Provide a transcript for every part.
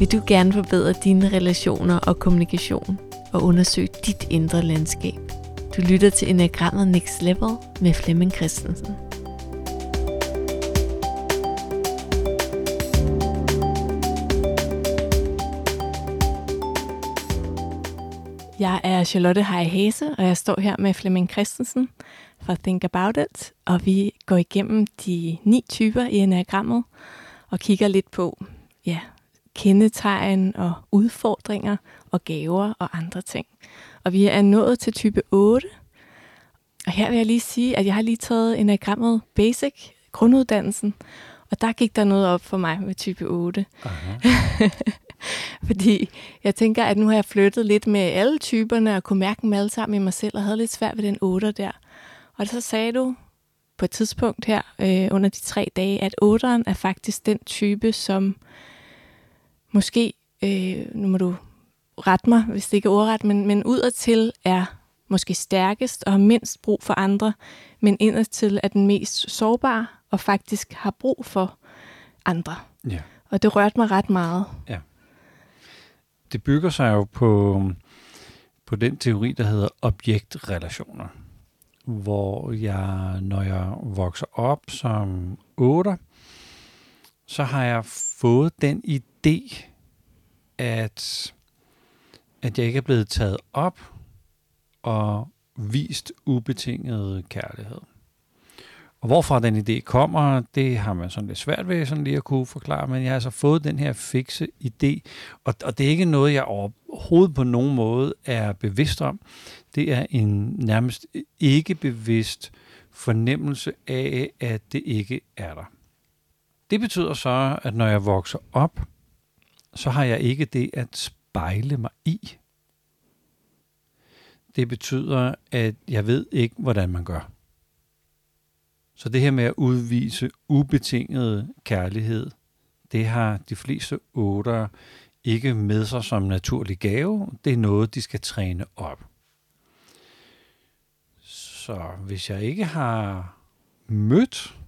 Vil du gerne forbedre dine relationer og kommunikation og undersøge dit indre landskab? Du lytter til Enagrammet Next Level med Flemming Christensen. Jeg er Charlotte Hej Hase, og jeg står her med Flemming Christensen fra Think About It, og vi går igennem de ni typer i enagrammet og kigger lidt på ja, kendetegn og udfordringer og gaver og andre ting. Og vi er nået til type 8, og her vil jeg lige sige, at jeg har lige taget enagrammet Basic, grunduddannelsen, og der gik der noget op for mig med type 8. Fordi jeg tænker, at nu har jeg flyttet lidt med alle typerne og kunne mærke dem alle sammen i mig selv, og havde lidt svært ved den 8 der. Og så sagde du på et tidspunkt her øh, under de tre dage, at 8'eren er faktisk den type, som måske, øh, nu må du rette mig, hvis det ikke er ordret, men, men udadtil er måske stærkest og har mindst brug for andre, men indadtil er den mest sårbare og faktisk har brug for andre. Ja. Og det rørte mig ret meget. Ja. Det bygger sig jo på, på den teori, der hedder objektrelationer, hvor jeg, når jeg vokser op som 8, så har jeg fået den idé, at, at jeg ikke er blevet taget op og vist ubetinget kærlighed. Og hvorfra den idé kommer, det har man sådan lidt svært ved sådan lige at kunne forklare, men jeg har altså fået den her fikse idé, og, og det er ikke noget, jeg overhovedet på nogen måde er bevidst om. Det er en nærmest ikke bevidst fornemmelse af, at det ikke er der. Det betyder så, at når jeg vokser op, så har jeg ikke det at spejle mig i. Det betyder, at jeg ved ikke, hvordan man gør. Så det her med at udvise ubetinget kærlighed, det har de fleste otter ikke med sig som naturlig gave. Det er noget, de skal træne op. Så hvis jeg ikke har mødt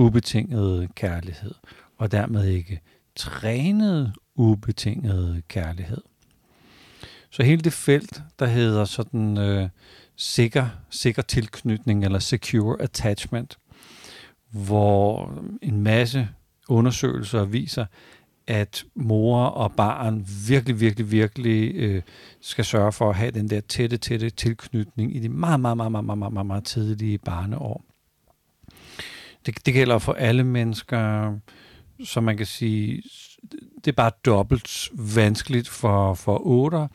ubetinget kærlighed, og dermed ikke trænet ubetinget kærlighed, så hele det felt, der hedder sådan øh, sikker, sikker tilknytning eller secure attachment, hvor en masse undersøgelser viser, at mor og barn virkelig, virkelig, virkelig øh, skal sørge for at have den der tætte, tætte tilknytning i de meget, meget, meget, meget, meget, meget, meget tidlige barneår. Det, det gælder for alle mennesker, som man kan sige, det er bare dobbelt vanskeligt for, for otter,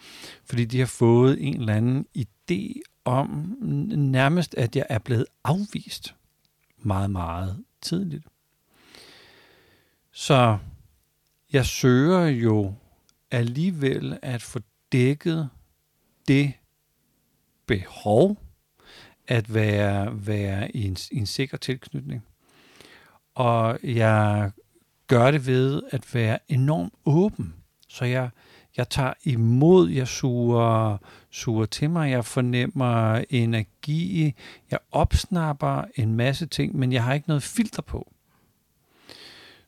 fordi de har fået en eller anden idé om nærmest, at jeg er blevet afvist meget, meget tidligt. Så jeg søger jo alligevel at få dækket det behov at være, være i en, i en sikker tilknytning. Og jeg gør det ved at være enormt åben. Så jeg, jeg tager imod, jeg suger, suger til mig, jeg fornemmer energi, jeg opsnapper en masse ting, men jeg har ikke noget filter på.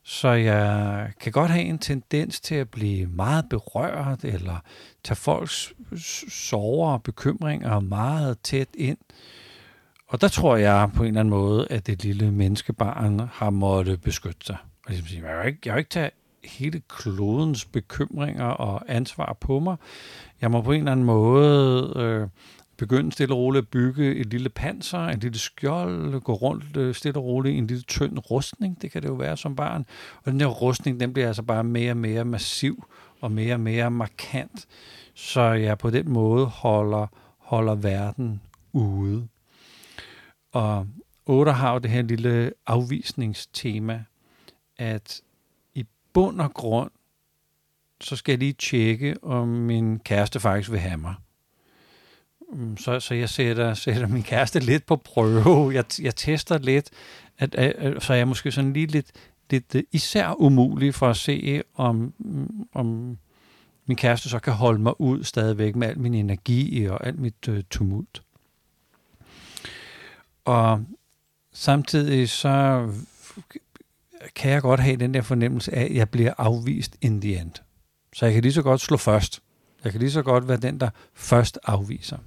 Så jeg kan godt have en tendens til at blive meget berørt, eller tage folks sorger og bekymringer meget tæt ind. Og der tror jeg på en eller anden måde, at det lille menneskebarn har måttet beskytte sig. Og ligesom sige, jeg har ikke, jeg har ikke tage hele klodens bekymringer og ansvar på mig. Jeg må på en eller anden måde øh, begynde stille og roligt at bygge et lille panser, en lille skjold, gå rundt øh, stille og roligt i en lille tynd rustning, det kan det jo være som barn. Og den der rustning, den bliver altså bare mere og mere massiv og mere og mere markant, så jeg på den måde holder, holder verden ude. Og Otter har jo det her lille afvisningstema, at i bund og grund, så skal jeg lige tjekke, om min kæreste faktisk vil have mig. Mm, så, så jeg sætter, sætter min kæreste lidt på prøve. Jeg, jeg tester lidt, at, at, så er jeg måske sådan lige lidt, lidt øh, især umulig for at se, om, mm, om min kæreste så kan holde mig ud stadigvæk med al min energi og alt mit øh, tumult. Og samtidig så kan jeg godt have den der fornemmelse af, at jeg bliver afvist in the end. Så jeg kan lige så godt slå først. Jeg kan lige så godt være den, der først afviser.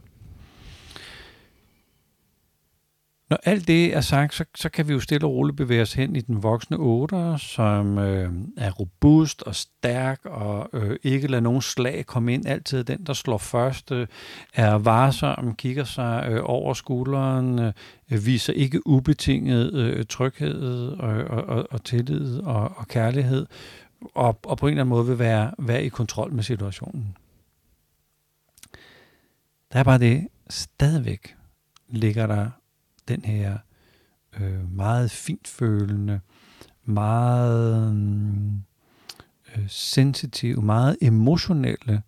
Når alt det er sagt, så, så kan vi jo stille og roligt bevæge os hen i den voksne 8, som øh, er robust og stærk og øh, ikke lader nogen slag komme ind. Altid den, der slår først, øh, er varsom, kigger sig øh, over skulderen, øh, viser ikke ubetinget øh, tryghed øh, og, og, og, og tillid og, og kærlighed, og, og på en eller anden måde vil være, være i kontrol med situationen. Der er bare det, stadigvæk ligger der den her øh, meget fintfølende, meget øh, øh, sensitive, meget emotionelle,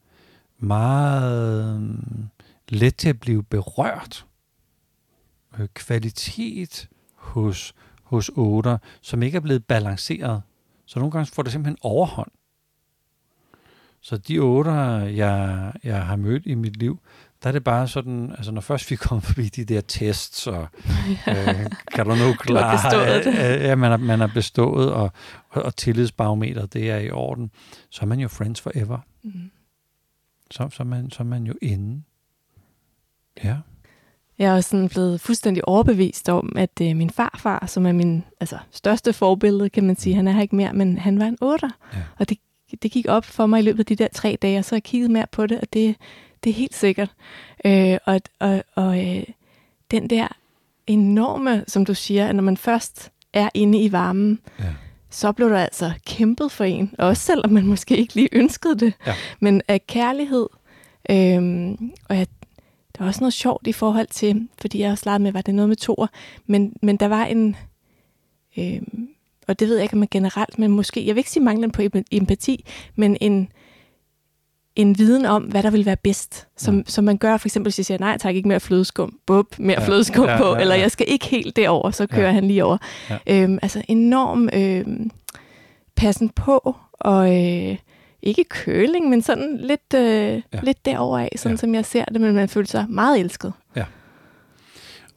meget øh, let til at blive berørt øh, kvalitet hos, hos otter, som ikke er blevet balanceret. Så nogle gange får det simpelthen overhånd. Så de otter, jeg, jeg har mødt i mit liv, der er det bare sådan, altså når først vi kommer forbi de der tests, og øh, kan du nu klare, at ja, man, har, man har bestået, og, og, og tillidsbarometer, det er i orden, så er man jo friends forever. Mm. Så, så, er man, så er man jo inde. Ja. Jeg er også sådan blevet fuldstændig overbevist om, at øh, min farfar, som er min altså, største forbillede, kan man sige, han er her ikke mere, men han var en otter. Ja. Og det, det gik op for mig i løbet af de der tre dage, og så har jeg kigget mere på det, og det, det er helt sikkert. Øh, og og, og øh, den der enorme, som du siger, at når man først er inde i varmen, ja. så blev der altså kæmpet for en. Også selvom man måske ikke lige ønskede det. Ja. Men af kærlighed. Øh, og jeg, der var også noget sjovt i forhold til, fordi jeg også legede med, var det noget med toer, men, men der var en, øh, og det ved jeg ikke, om man generelt, men måske, jeg vil ikke sige manglen på empati, men en, en viden om, hvad der vil være bedst. Som, ja. som man gør, for eksempel, hvis jeg siger, nej tak, ikke mere flødeskum, bub, mere ja. flødeskum ja, på, ja, ja. eller jeg skal ikke helt derover, så kører ja. han lige over. Ja. Øhm, altså enorm øhm, passen på, og øh, ikke køling, men sådan lidt, øh, ja. lidt derover af, sådan ja. som jeg ser det, men man føler sig meget elsket. Ja.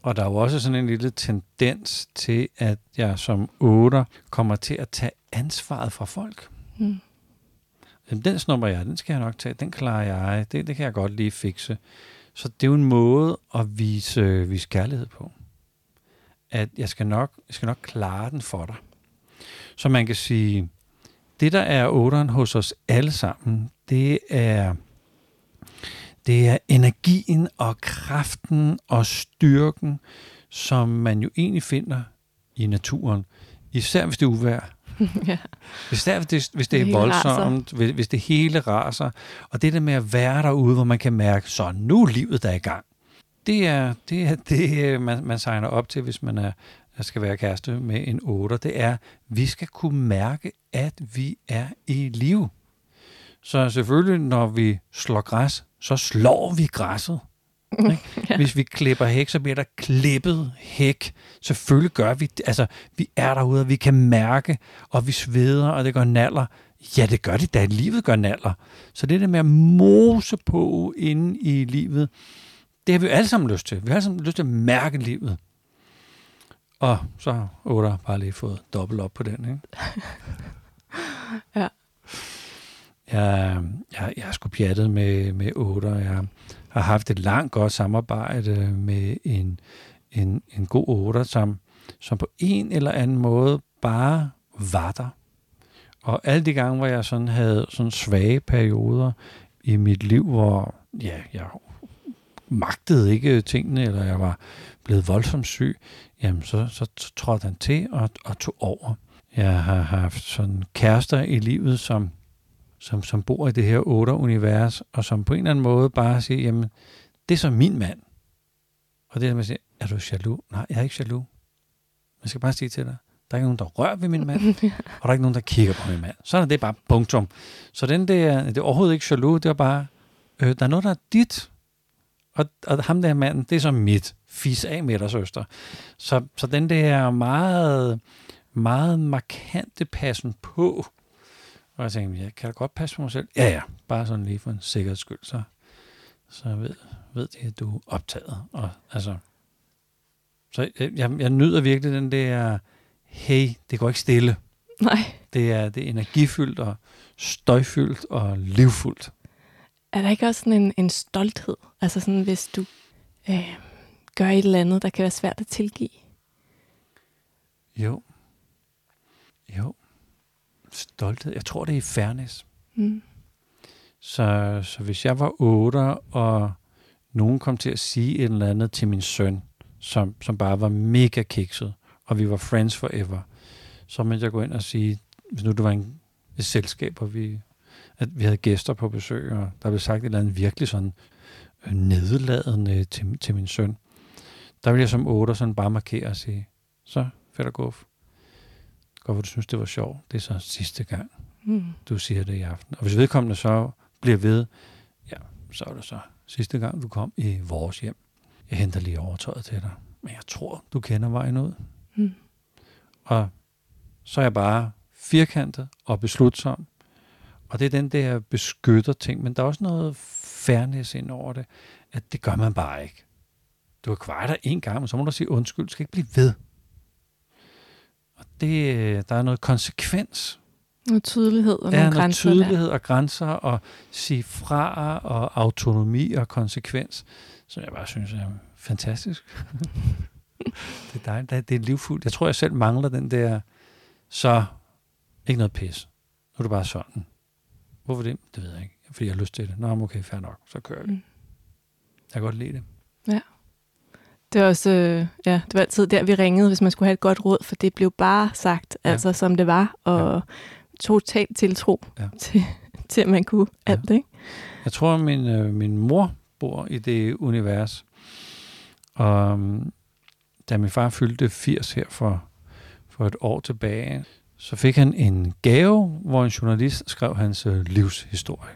Og der er jo også sådan en lille tendens til, at jeg som otter kommer til at tage ansvaret fra folk. Mm. Den snupper jeg, den skal jeg nok tage, den klarer jeg, det, det kan jeg godt lige fikse. Så det er jo en måde at vise, vise kærlighed på. At jeg skal, nok, jeg skal nok klare den for dig. Så man kan sige, det der er otteren hos os alle sammen, det er, det er energien og kraften og styrken, som man jo egentlig finder i naturen. Især hvis det er uvær. ja. Hvis det, er, hvis det, hvis det, det er voldsomt, hvis, hvis det hele raser, og det der med at være derude, hvor man kan mærke, så nu er livet der i gang. Det er det, er, det man, man signer op til, hvis man er, skal være kæreste med en otter. Det er, vi skal kunne mærke, at vi er i live. Så selvfølgelig, når vi slår græs, så slår vi græsset. ja. Hvis vi klipper hæk, så bliver der klippet hæk. Selvfølgelig gør vi det. Altså, vi er derude, og vi kan mærke, og vi sveder, og det gør naller. Ja, det gør det da. Livet gør naller. Så det der med at mose på inde i livet, det har vi jo alle sammen lyst til. Vi har alle sammen lyst til at mærke livet. Og så har Oda bare lige fået dobbelt op på den, ikke? ja. Jeg, jeg, jeg er sgu pjattet med, med otter. Jeg, har haft et langt godt samarbejde med en, en, en god otter, som, som på en eller anden måde bare var der. Og alle de gange, hvor jeg sådan havde sådan svage perioder i mit liv, hvor ja, jeg magtede ikke tingene, eller jeg var blevet voldsomt syg, jamen så, så, så trådte han til og, og tog over. Jeg har haft sådan kærester i livet, som som, som bor i det her otte univers, og som på en eller anden måde bare siger, jamen, det er så min mand. Og det er, man siger, er du jaloux? Nej, jeg er ikke jaloux. Man skal bare sige til dig, der er ikke nogen, der rører ved min mand, og der er ikke nogen, der kigger på min mand. Så er det bare punktum. Så den der, det er overhovedet ikke jaloux, det er bare, øh, der er noget, der er dit, og, og ham der manden, det er så mit. Fis af med dig, søster. Så, så den der meget, meget markante passen på, og jeg tænkte, jeg kan da godt passe på mig selv. Ja, ja, bare sådan lige for en sikkerheds skyld, så, så ved, ved de, at du er optaget. Og, altså, så jeg, jeg, jeg nyder virkelig den der, hey, det går ikke stille. Nej. Det er, det er energifyldt og støjfyldt og livfuldt. Er der ikke også sådan en, en stolthed? Altså sådan, hvis du øh, gør et eller andet, der kan være svært at tilgive? Jo. Jo. Stolthed. Jeg tror, det er i fairness. Mm. Så, så hvis jeg var 8, og nogen kom til at sige et eller andet til min søn, som, som bare var mega kikset, og vi var friends forever, så måtte jeg gå ind og sige, hvis nu det var en, et selskab, og vi, at vi havde gæster på besøg, og der blev sagt et eller andet virkelig sådan øh, nedladende til, til min søn, der ville jeg som 8 sådan bare markere og sige, så fedt og guf. Godt, hvor du synes, det var sjovt. Det er så sidste gang, Mm. du siger det i aften. Og hvis vedkommende så bliver ved, ja, så er det så sidste gang, du kom i vores hjem. Jeg henter lige overtøjet til dig, men jeg tror, du kender vejen ud. Mm. Og så er jeg bare firkantet og beslutsom. Og det er den der beskytter ting, men der er også noget fairness ind over det, at det gør man bare ikke. Du har kvaret dig en gang, men så må du sige undskyld, du skal ikke blive ved. Og det, øh, der er noget konsekvens Noget tydelighed og er nogle noget grænser tydelighed og grænser og sige fra og autonomi og konsekvens, som jeg bare synes er fantastisk. det er dejligt. Det er- livfuldt. Jeg tror, jeg selv mangler den der, så ikke noget pis. Nu er det bare sådan. Hvorfor det? Det ved jeg ikke. Fordi jeg har lyst til det. Nå, okay, fair nok. Så kører vi. Mm. Jeg kan godt lide det. der. Det var også, øh, ja, det var altid der, vi ringede, hvis man skulle have et godt råd, for det blev bare sagt, Ja. altså som det var, og Ja. totalt tiltro Ja. til, til, at man kunne Ja. alt, ikke? Jeg tror, min, øh, min mor bor i det univers. Og øhm, da min far fyldte 80 her for, for et år tilbage, så fik han en gave, hvor en journalist skrev hans øh, livshistorie.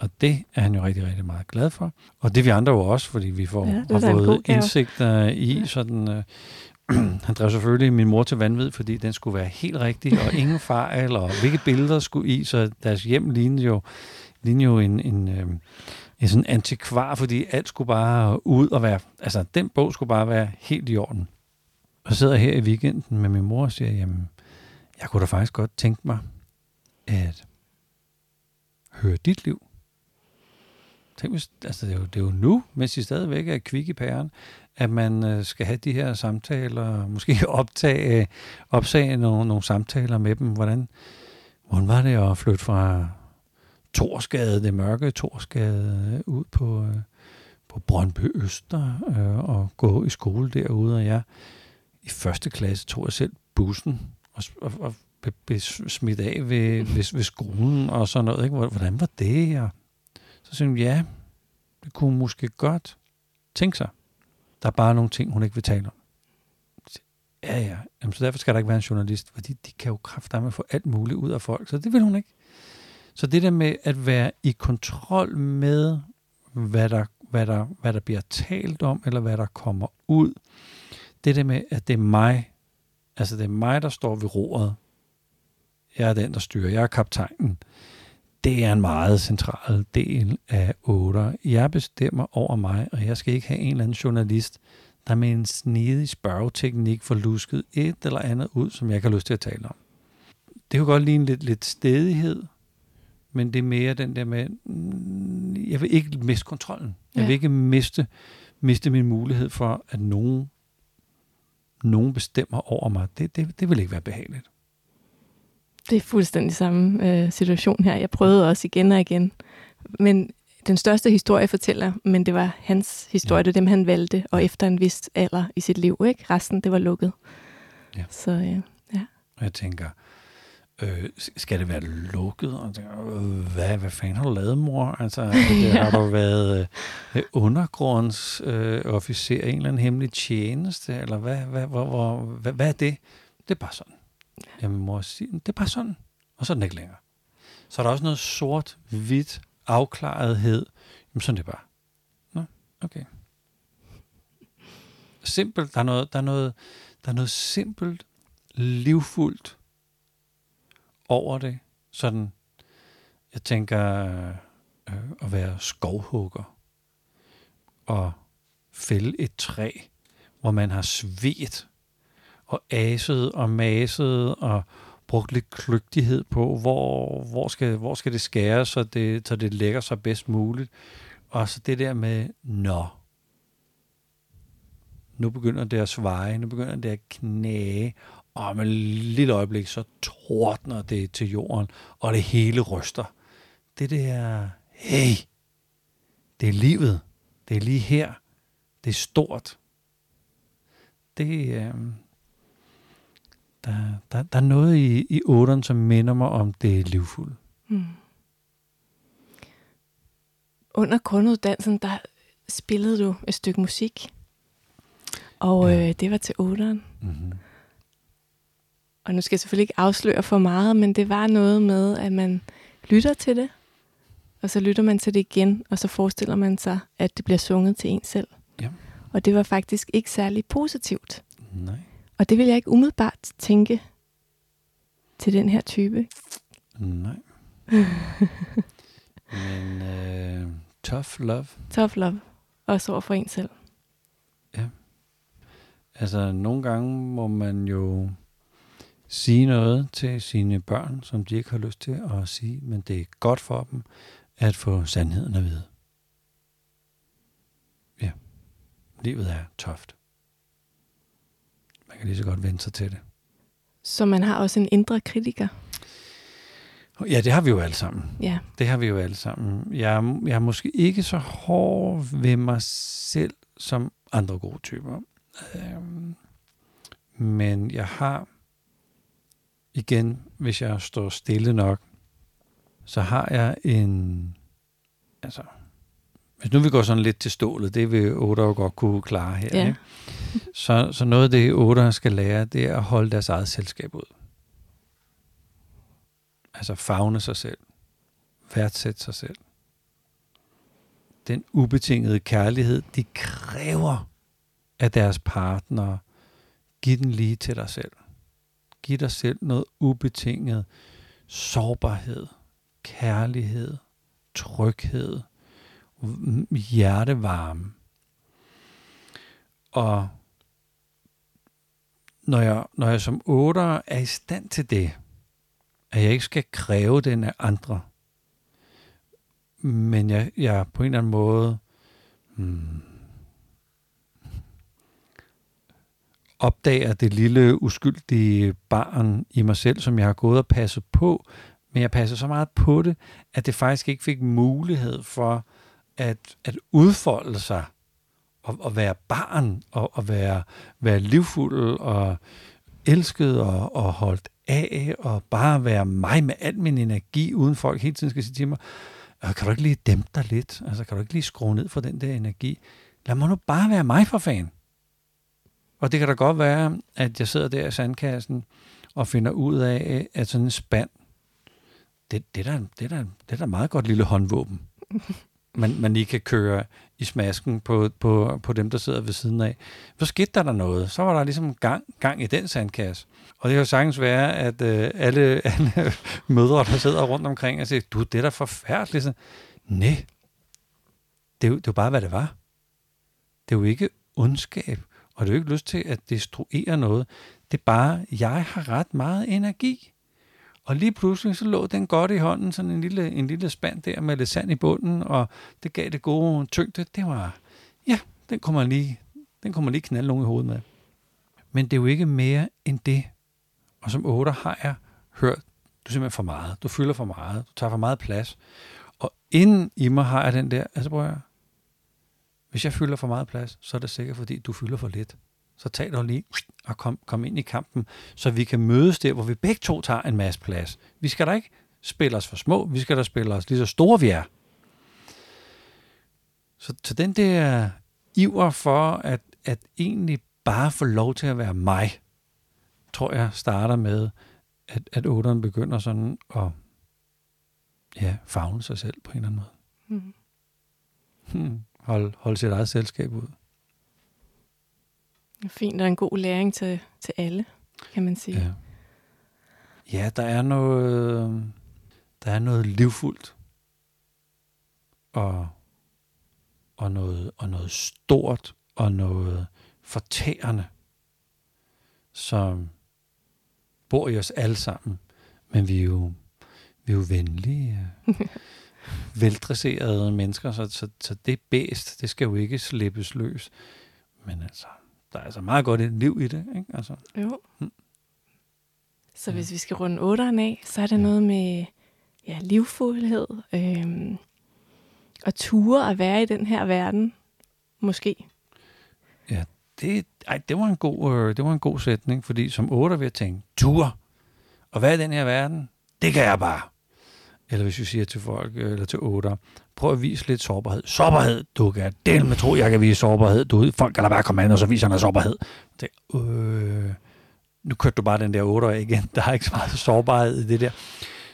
Og det er han jo rigtig, rigtig meget glad for. Og det er vi andre jo også, fordi vi får, Ja, har fået gave. indsigter i Ja. sådan... Øh, han drev selvfølgelig min mor til vanvid, fordi den skulle være helt rigtig, og ingen fejl, og hvilke billeder skulle i, så deres hjem lignede jo, lignede jo en, en, øh, en sådan antikvar, fordi alt skulle bare ud og være, altså den bog skulle bare være helt i orden. Og så sidder her i weekenden med min mor og siger, jamen, jeg kunne da faktisk godt tænke mig at høre dit liv. Tænk, hvis, altså det, er jo, det er jo nu, mens I stadigvæk er kvik i pæren, at man øh, skal have de her samtaler, måske optage, opsage nogle, nogle samtaler med dem. Hvordan, hvordan var det at flytte fra Torsgade, det mørke Torsgade, øh, ud på, øh, på Brøndby Øster øh, og gå i skole derude. Og jeg i første klasse tog jeg selv bussen og, og, og blev, blev smidt af ved, ved, ved skolen og sådan noget. Ikke? Hvordan var det? Og så siger hun, ja, det kunne hun måske godt tænke sig. Der er bare nogle ting, hun ikke vil tale om. Ja, ja. Jamen, så derfor skal der ikke være en journalist, fordi de kan jo kraftedeme få alt muligt ud af folk, så det vil hun ikke. Så det der med at være i kontrol med, hvad der, hvad der, hvad der bliver talt om, eller hvad der kommer ud, det der med, at det er mig, altså det er mig, der står ved roret. Jeg er den, der styrer. Jeg er kaptajnen. Det er en meget central del af 8. Jeg bestemmer over mig, og jeg skal ikke have en eller anden journalist, der med en snedig spørgeteknik får lusket et eller andet ud, som jeg har lyst til at tale om. Det kan godt ligne lidt, lidt stedighed, men det er mere den der med, mm, jeg vil ikke miste kontrollen. Jeg vil Ja. ikke miste, miste min mulighed for, at nogen, nogen bestemmer over mig. Det, det, det vil ikke være behageligt. Det er fuldstændig samme øh, situation her. Jeg prøvede også igen og igen. Men den største historie fortæller, men det var hans historie, Ja. ja. det var dem, han valgte, og efter en vis alder i sit liv. ikke? Resten, det var lukket. Ja. Så øh, Og jeg tænker, øh, skal det være lukket? Og tænker, øh, hvad, hvad fanden har du lavet, mor? Altså, det, har du været øh, undergrundsofficer øh, officer en eller anden hemmelig tjeneste? Eller hvad, hvad, hvor, hvor, hvad, hvad er det? Det er bare sådan. Jamen, mor siger, det er bare sådan. Og så er den ikke længere. Så er der også noget sort, hvidt, afklarethed. Jamen, sådan er det bare. Nå, okay. Simpelt. Der er noget, der er noget, der er noget simpelt, livfuldt over det. Sådan, jeg tænker øh, at være skovhugger og fælde et træ, hvor man har svedt og asede og masede og brugt lidt kløgtighed på, hvor, hvor, skal, hvor skal det skære, så det, så det lægger sig bedst muligt. Og så det der med, nå, nu begynder det at sveje, nu begynder det at knage, og om et lille øjeblik, så tordner det til jorden, og det hele ryster. Det der, hey, det er livet, det er lige her, det er stort. Det, øh, der, der, der er noget i, i otteren, som minder mig om det livfulde. Mm. Under grunduddannelsen, der spillede du et stykke musik. Og ja. øh, det var til otteren. Mm-hmm. Og nu skal jeg selvfølgelig ikke afsløre for meget, men det var noget med, at man lytter til det, og så lytter man til det igen, og så forestiller man sig, at det bliver sunget til en selv. Ja. Og det var faktisk ikke særlig positivt. Nej. Og det vil jeg ikke umiddelbart tænke til den her type. Nej. Men uh, tough love. Tough love. Også over for en selv. Ja. Altså, nogle gange må man jo sige noget til sine børn, som de ikke har lyst til at sige, men det er godt for dem at få sandheden at vide. Ja, livet er toft. Kan lige så godt vente sig til det. Så man har også en indre kritiker? Ja, det har vi jo alle sammen. Ja. Det har vi jo alle sammen. Jeg, jeg er måske ikke så hård ved mig selv som andre gode typer. Øhm, men jeg har igen, hvis jeg står stille nok, så har jeg en, altså, hvis nu vi går sådan lidt til stålet, det vil 8 jo godt kunne klare her. Ja. Ikke? Så, så noget af det, 8 skal lære, det er at holde deres eget selskab ud. Altså fagne sig selv. Værdsætte sig selv. Den ubetingede kærlighed, de kræver af deres partner. Giv den lige til dig selv. Giv dig selv noget ubetinget sårbarhed, kærlighed, tryghed, hjertevarme. Og når jeg, når jeg som otter er i stand til det, at jeg ikke skal kræve den af andre, men jeg, jeg på en eller anden måde hmm, opdager det lille uskyldige barn i mig selv, som jeg har gået og passet på, men jeg passer så meget på det, at det faktisk ikke fik mulighed for at, at udfolde sig og, og være barn og, og være, være livfuld og elsket og, og holdt af og bare være mig med al min energi, uden folk hele tiden skal sige til mig, øh, kan du ikke lige dæmpe dig lidt? Altså, kan du ikke lige skrue ned for den der energi? Lad mig nu bare være mig for fan. Og det kan da godt være, at jeg sidder der i sandkassen og finder ud af, at sådan en spand, det, det, er da, det, er da, det er da meget godt lille håndvåben. Man, man lige kan køre i smasken på, på, på dem, der sidder ved siden af. Så skete der der noget. Så var der ligesom gang, gang i den sandkasse. Og det kan jo sagtens være, at øh, alle, alle mødre, der sidder rundt omkring og siger, du, det er da forfærdeligt. Så, Nej, det er, jo, det er jo bare, hvad det var. Det er jo ikke ondskab, og det er jo ikke lyst til at destruere noget. Det er bare, jeg har ret meget energi. Og lige pludselig så lå den godt i hånden, sådan en lille, en lille spand der med lidt sand i bunden, og det gav det gode tyngde. Det var, ja, den kommer lige, den kommer lige knalde nogen i hovedet med. Men det er jo ikke mere end det. Og som otter har jeg hørt, du er simpelthen for meget. Du fylder for meget. Du tager for meget plads. Og inden i mig har jeg den der, altså prøv jeg, hvis jeg fylder for meget plads, så er det sikkert, fordi du fylder for lidt. Så tag dig lige og kom, kom ind i kampen, så vi kan mødes der, hvor vi begge to tager en masse plads. Vi skal da ikke spille os for små, vi skal da spille os lige så store vi er. Så, så den der iver for at, at egentlig bare få lov til at være mig, tror jeg starter med, at, at otteren begynder sådan at ja, fagne sig selv på en eller anden måde. Mm. Hmm. Hold, hold sit eget selskab ud. Fint, og en god læring til, til alle, kan man sige. Ja. ja, der er noget, der er noget livfuldt og, og, noget, og noget stort og noget fortærende, som bor i os alle sammen. Men vi er jo, vi er jo venlige, veldresserede mennesker, så, så, så det bedst, det skal jo ikke slippes løs. Men altså, der er altså meget godt et liv i det, ikke? Altså, Jo. Mm. Så Ja. hvis vi skal runde otteren af, så er det Ja. noget med ja, livfuldhed øhm, og ture at være i den her verden. Måske. det, ej, det, var en god, øh, det var en god sætning, fordi som otter vil jeg tænke, tur, og hvad er den her verden? Det kan jeg bare. Eller hvis vi siger til folk, øh, eller til otter, prøv at vise lidt sårbarhed. Sårbarhed, du kan del med tro, jeg kan vise sårbarhed. Du, folk kan da bare komme an, og så viser noget sårbarhed. Det, øh, nu kørte du bare den der otter af igen. Der er ikke så meget sårbarhed i det der.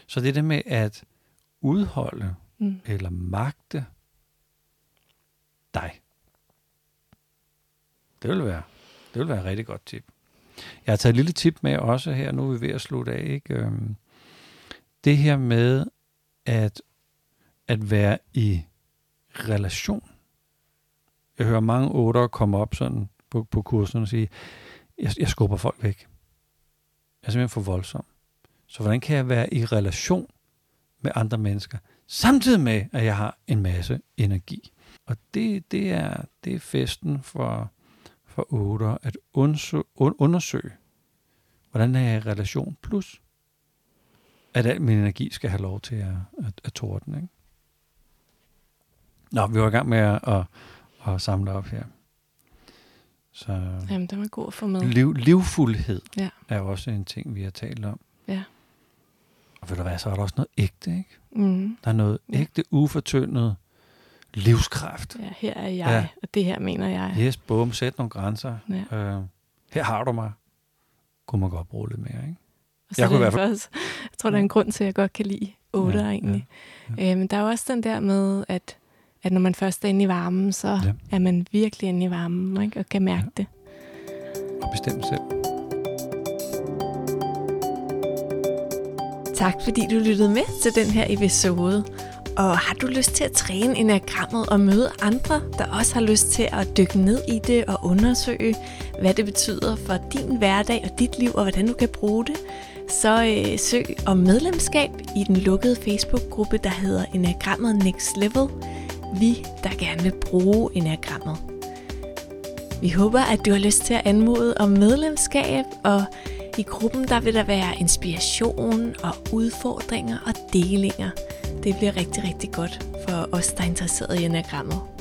Så det der med at udholde Mm. eller magte dig. Det vil være, det vil være et rigtig godt tip. Jeg har taget et lille tip med også her, nu er vi ved at slutte af. Ikke? Øhm, Det her med at, at være i relation. Jeg hører mange otter komme op sådan på, på kursen og sige, jeg, jeg skubber folk væk. Jeg er simpelthen for voldsom. Så hvordan kan jeg være i relation med andre mennesker, samtidig med, at jeg har en masse energi? Og det, det, er, det er festen for, for otter, at undersøge, undersøge, hvordan er jeg i relation, plus at al min energi skal have lov til at, at, at torden. Ikke? Nå, vi var i gang med at, at, at samle op her. Så Jamen, den var god at få med. liv, livfuldhed Ja. er også en ting, vi har talt om. Ja. Og ved du hvad, så er der også noget ægte, ikke? Mm. Der er noget ægte, ufortyndet livskraft. Ja, her er jeg, Ja. og det her mener jeg. Yes, bum, sæt nogle grænser. Ja. Øh, her har du mig. Kunne man godt bruge lidt mere, ikke? Og så Jeg kunne kunne i hvert fald- også, jeg tror, der er en grund til, at jeg godt kan lide 8 Ja, egentlig. ja, Ja. Øh, men der er også den der med, at, at når man først er inde i varmen, så Ja. er man virkelig inde i varmen, ikke? og kan mærke Ja. det. Og bestemt selv. Tak fordi du lyttede med til den her episode. Og har du lyst til at træne enagrammet og møde andre, der også har lyst til at dykke ned i det og undersøge, hvad det betyder for din hverdag og dit liv, og hvordan du kan bruge det, så øh, søg om medlemskab i den lukkede Facebook-gruppe, der hedder Enagrammet Next Level. Vi, der gerne vil bruge enagrammet. Vi håber, at du har lyst til at anmode om medlemskab, og i gruppen der vil der være inspiration og udfordringer og delinger. Det bliver rigtig, rigtig godt for os, der er interesseret i enagrammet.